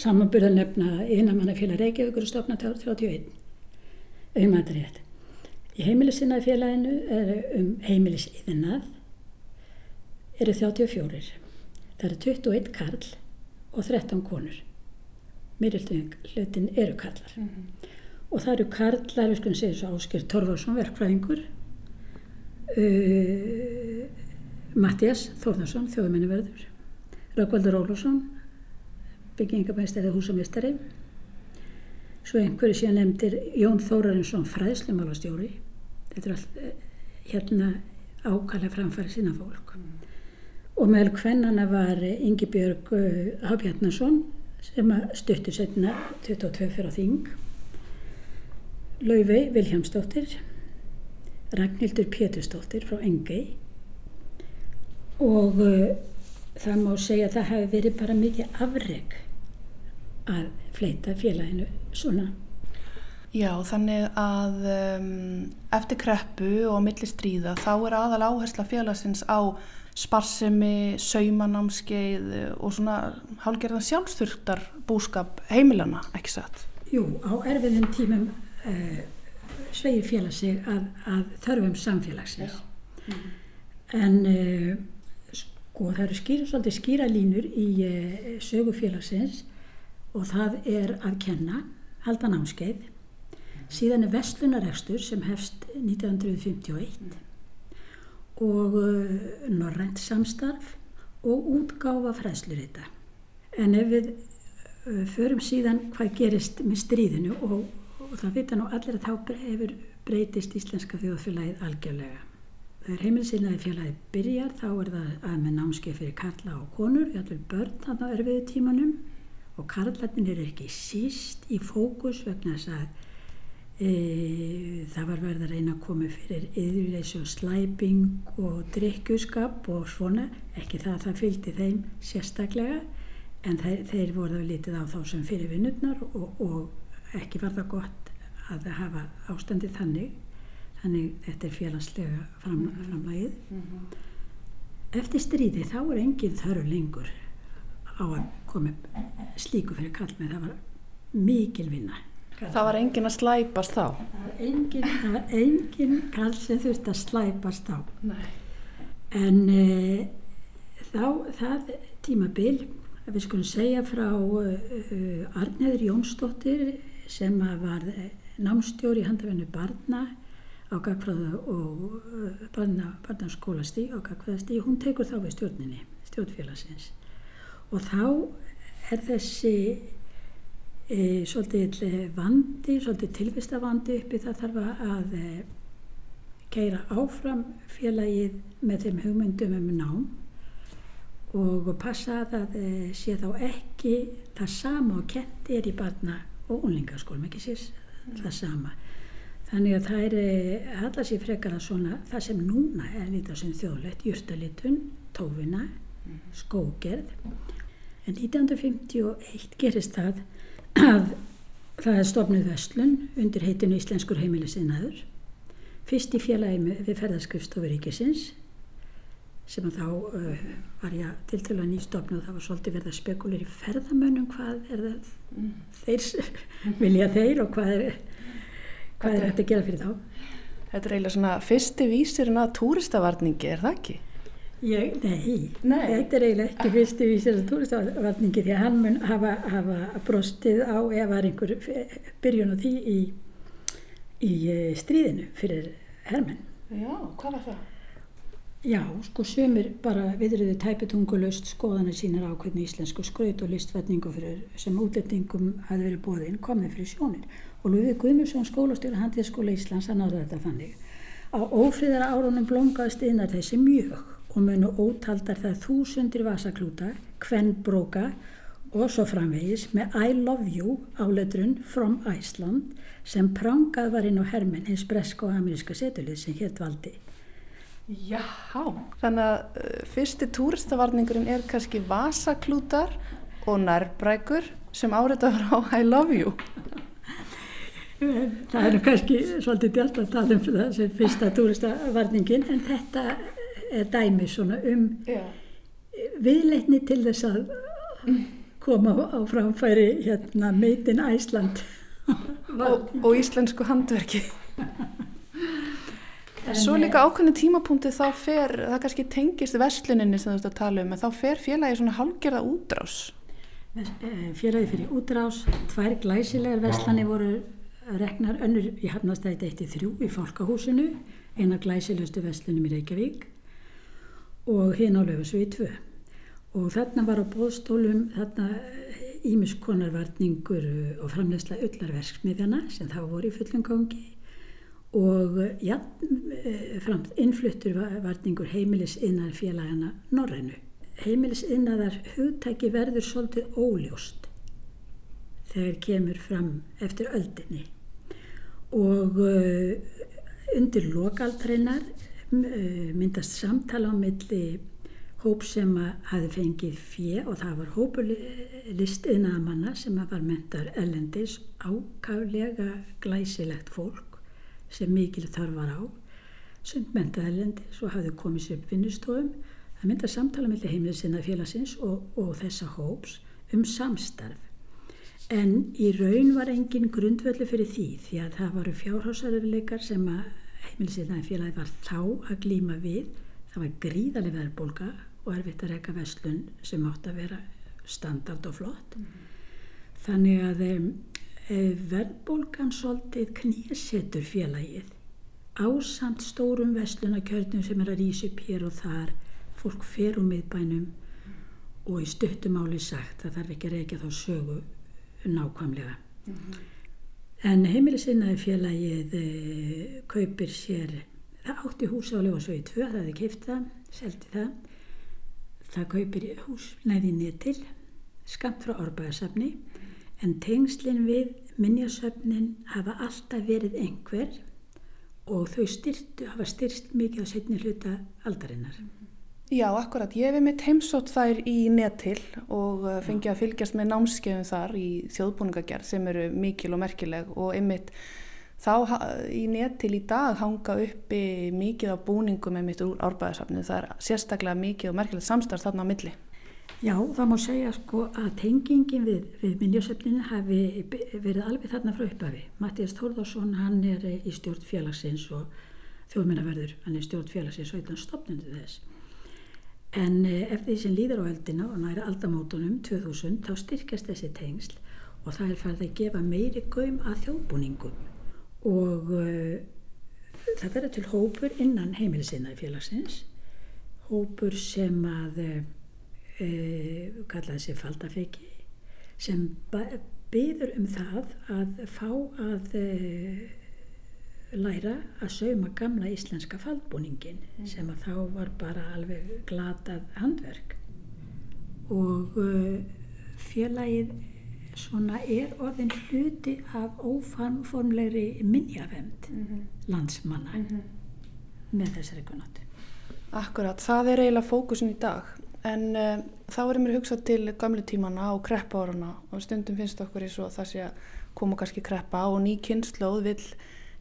samanbyrða nefna innamannafélag Reykjavíkur og stofna 31 um aðrið. Í heimilisinnaði félaginu er um heimilisiðinnað eru 34. Það eru 21 karl og 13 konur. Mýrildum hlutin eru kallar. Mm -hmm. Og það eru karlar, við skulum segja svo Ásker Torfarsson, verkfræðingur, uh, Mattias Þórnarsson, þjóðmenniverður, Rökkvaldur Ólásson, byggingabæstæri húsamistari, svo einhverju síðan nefndir Jón Þórarinsson, fræðslumálastjóri. Þetta er allt uh, hérna ákvæmlega framfæri sína fólk. Mm og meðal hvennana var Ingi Björg uh, Hafjarnason sem stuttur setna 22 fyrir á þing Laufey Viljámsdóttir Ragnhildur Pétursdóttir frá Engei og uh, það má segja að það hefði verið bara mikið afreg að fleita félaginu svona Já, þannig að um, eftir kreppu og millir stríða þá er aðal áhersla félagsins á sparsemi, saumanámskeið og svona hálgerðan sjálfsþurftar búskap heimilana, ekki satt? Jú, á erfiðum tímum uh, sveigir félag sig að, að þörfum samfélagsins. Mm -hmm. En uh, sko það eru skýra, skýra línur í uh, sögufélagsins og það er að kenna, halda námskeið. Síðan er vestlunarekstur sem hefst 1951 mm og uh, norrænt samstarf og útgáfa fræðslurita. En ef við förum síðan hvað gerist með stríðinu og, og það vita nú allir að þá hefur breytist íslenska þjóðfélagið algjörlega. Þegar heimilsinnaði félagið byrjar þá er það að með námskeið fyrir karla og konur, við allir börn að það er við tímanum og karlarnir eru ekki síst í fókus vegna þess að E, það var verið að reyna að koma fyrir yðurleysi og slæping og drikkjuskap og svona, ekki það að það fylgdi þeim sérstaklega en þeir, þeir voru að litið á þá sem fyrir vinnurnar og, og ekki var það gott að hafa ástandi þannig, þannig þetta er félagslega fram, mhm. framlægið. Mm -hmm. Eftir stríði þá er engin þörf lengur á að koma slíku fyrir kall með það var mikil vinna Það var engin að slæpast þá? Engin, það var engin kall sem þurfti að slæpast þá. Nei. En e, þá, það tímabil, við skulum segja frá e, Arneður Jónsdóttir sem var námstjóri í handafennu barna á gagfræða og barna, barnaskólastíg og gagfræðastíg, hún tekur þá við stjórninni, stjórnfélagsins. Og þá er þessi e, svolítið vandi, svolítið tilvistavandi uppi. Það þarf að e, keira áfram félagið með þeim hugmyndum um nám. Og passa að það sé þá ekki það sama og kent er í barna og unlingaskólum, ekki sér það sama. Þannig að það er allar sér frekar að svona það sem núna er lítið sem þjóðlegt, júrtalitun, tófina, skógerð. En 1951 gerist það að það er stofnuð Vestlun undir heitinu Íslenskur heimilisinnaður. Fyrst í félagi við ferðarskrifstofu ríkisins sem að þá uh, var ég til til að nýstofna og það var svolítið verið að spekulir í ferðamönnum hvað er það mm. þeir vilja þeir og hvað er hvað er þetta að gera fyrir þá Þetta er eiginlega svona fyrsti vísirinn að túristavarningi, er það ekki? Ég, nei, nei, þetta er eiginlega ekki fyrsti vísirinn að túristavarningi því að hann mun hafa, hafa brostið á ef var einhver byrjun á því í, í eh, stríðinu fyrir hermenn Já, hvað var það? Já, sko sömur bara viðriðu tæpitungulust skoðanir sínar á hvernig íslensku skraut og listvætningu sem útlendingum hafi verið bóðinn komið fyrir sjónir og Lúðið Guðmursson skólastjóra handíðskóla Íslands að náða þetta þannig. Á ófríðara árunum blóngaðist innar þessi mjög og munu ótaldar það þúsundir vasaklúta, kvennbróka og svo framvegis með I love you áletrun from Iceland sem prangað var inn á hermen hins breska og ameríska setulið sem hétt valdi. Já, þannig að uh, fyrsti túristavarningurinn er kannski vasaklútar og nærbrækur sem áreitað var á I love you. Það er kannski svolítið djalt að tala um þessi fyrsta túristavarningin en þetta er dæmi svona um Já. viðleitni til þess að koma á framfæri hérna Made in Iceland og, og íslensku handverki. En svo líka ákveðinu tímapunkti þá fer, það kannski tengist vestluninni sem þú ert að tala um, en þá fer félagi svona halgerða útrás. Eh, félagi fyrir útrás, tvær glæsilegar vestlani voru reknar önnur í Hafnastæti 1-3 í Fólkahúsinu, eina glæsilegustu vestlunum í Reykjavík og hinn á Löfusvið 2. Og þarna var á bóðstólum þarna ímiskonarvarningur og framlegsla öllarverksmiðjana sem þá voru í fullum gangi og ja, eh, innfluttur varningur heimilisiðnar félagana Norrænu. Heimilisiðnaðar hugtæki verður svolítið óljóst þegar kemur fram eftir öldinni og uh, undir lokaldreinar myndast samtala á milli hóp sem hafi fengið fjö og það var hópulist innamanna sem var mentar ellendis ákaflega glæsilegt fólk sem mikil þarfar á. Sem mentaði elendis og hafði komið sér vinnustofum. Að samtala með heimilisinna félagsins og, og þessa hóps um samstarf. En í raun var engin grundvöldu fyrir því því að það varu fjárhásaröðuleikar sem að heimilisinna félagi var þá að glýma við. Það var gríðarlega verðbólka og erfitt að reyka vestlun sem átt að vera standard og flott. Mm -hmm. þannig að verðbólgan svolítið knésetur félagið. Ásamt stórum vestlunarkjörnum sem er að rýsa upp hér og þar fólk fer um miðbænum og í stuttumáli sagt það þarf ekki að reykja þá sögu nákvæmlega. Mm -hmm. en heimilisinnaði félagið e, kaupir sér það átti hús á Ljóasvögi 2 það hefði kifta, seldi það. Það kaupir hús næði netil skamt frá árbæðarsafni en tengslinn við minnjasöfnin hafa alltaf verið einhver og þau styrtu, hafa styrst mikið á setni hluta aldarinnar. Já, akkurat. Ég hef mitt heimsótt þær í netil og uh, fengið að fylgjast með námskeiðum þar í þjóðbúningagerð sem eru mikil og merkileg og einmitt þá í netil í dag hanga uppi mikið á búningum einmitt úr árbæðarsafninu. Það er sérstaklega mikið og merkilegt samstarf þarna á milli. Já, það má segja sko að tengingin við, við minnjósöfninu hafi verið alveg þarna frá upphafi. Mattias Þórðarsson, hann er í stjórn félagsins og þjóðminnaverður, hann er stjórn félagsins og eitthvað stopnundu þess. En eh, eftir því sem líður á eldina og næra aldamótonum 2000 þá styrkast þessi tengsl og það er farið að gefa meiri gaum að þjóðbúningum og uh, það verður til hópur innan heimilisinaði félagsins, hópur sem að e, kallaði sér faldafeki, sem byður um það að fá að e, læra að sauma gamla íslenska faldbúningin mm. sem að þá var bara alveg glatað handverk og uh, félagið svona er orðin hluti af óformlegri minnjavend mm -hmm. landsmanna mm -hmm. með þessari konati. Akkurat, það er eiginlega fókusin í dag en uh, þá er mér hugsað til gamlu tímana og kreppa árana og stundum finnst okkur eins og það sé að koma kannski kreppa og ný kynnslóð vil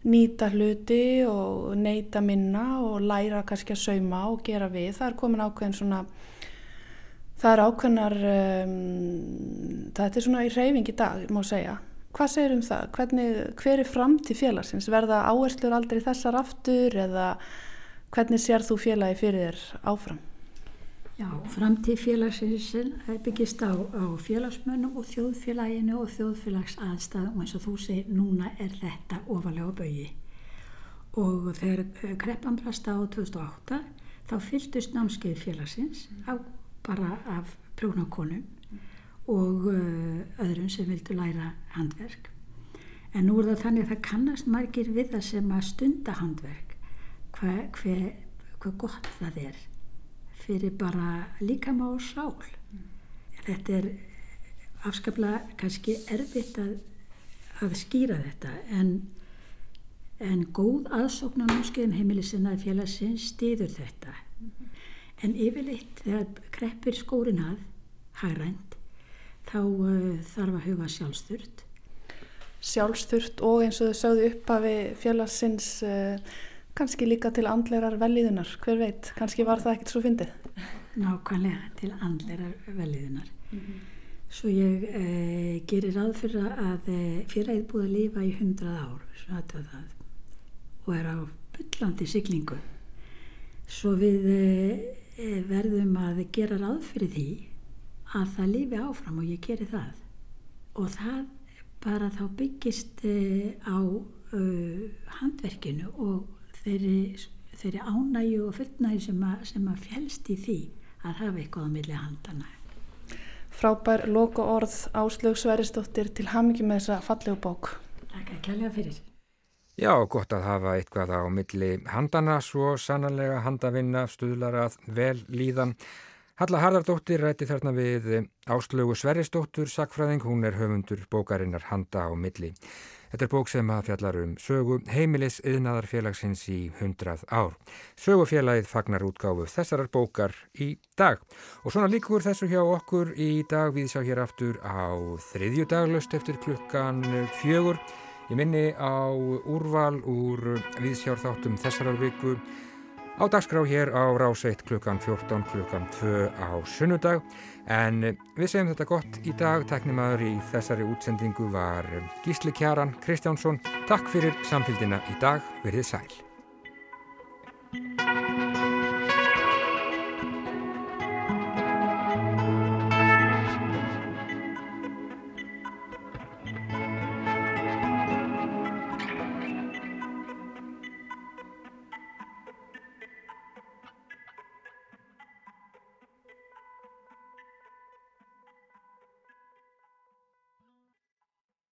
nýta hluti og neyta minna og læra kannski að sauma og gera við. Það er komin ákveðin svona, það er ákveðnar, um, það er svona í reyfing í dag, má segja. Hvað segir um það? Hvernig, hver er fram til félagsins? Verða áherslur aldrei þessar aftur eða hvernig sér þú félagi fyrir þér áfram? Já, framtíð félagsins byggist á, á félagsmönnum og þjóðfélaginu og þjóðfélags aðstæðum og eins og þú segir, núna er þetta ofalega bögi. Og þegar eh, kreppan brasta á 2008 þá fylgdust námskeið félagsins á, bara af prjónakonum og uh, öðrum sem vildu læra handverk. En nú er það þannig að það kannast margir við það sem að stunda handverk, hvað hva, hva gott það er fyrir bara líkama og sál. Mm. Þetta er afskaplega kannski erfitt að, að skýra þetta en, en góð aðsókn á námskeiðum heimilisinaði félagsins stýður þetta. Mm -hmm. En yfirleitt þegar kreppir skórin að, hagrænt, þá uh, þarf að huga sjálfsturt. Sjálfsturt og eins og þau sögðu upp af félagsins uh, kannski líka til andlerar velíðunar, hver veit, kannski var það ekkert svo fyndið. Nákvæmlega til andlerar velíðunar. Mm -hmm. Svo ég eh, gerir ráð fyrir að eh, fyrraðið búið að lifa í hundrað ár og er á byllandi siglingu. Svo við eh, verðum að gera ráð fyrir því að það lifi áfram og ég gerir það. Og það bara þá byggist eh, á handverkinu og þeirri, þeirri ánægju og fullnægju sem, sem að fjælst í því að hafa eitthvað á milli handana. Frábær loka orð Áslög Sveristóttir til hamingi með þessa fallegu bók. Takk að kjælja fyrir. Já, gott að hafa eitthvað á milli handana, svo sannanlega handavinna stuðlar að vel líðan. Halla Harðardóttir ræti þarna við Áslögu Sveristóttur, sakfræðing, hún er höfundur bókarinnar Handa á milli. Þetta er bók sem að fjallar um sögu heimilis yðnaðarfélagsins í hundrað ár. Sögufélagið fagnar útgáfu þessarar bókar í dag. Og svona líkur þessu hjá okkur í dag við sjá hér aftur á þriðju daglust eftir klukkan fjögur. Ég minni á úrval úr viðsjárþáttum þessarar viku á dagskrá hér á Ráseitt klukkan 14 klukkan 2 á sunnudag. En við segjum þetta gott í dag. Teknimaður í þessari útsendingu var Gísli Kjaran Kristjánsson. Takk fyrir samfélgina í dag. Verið sæl.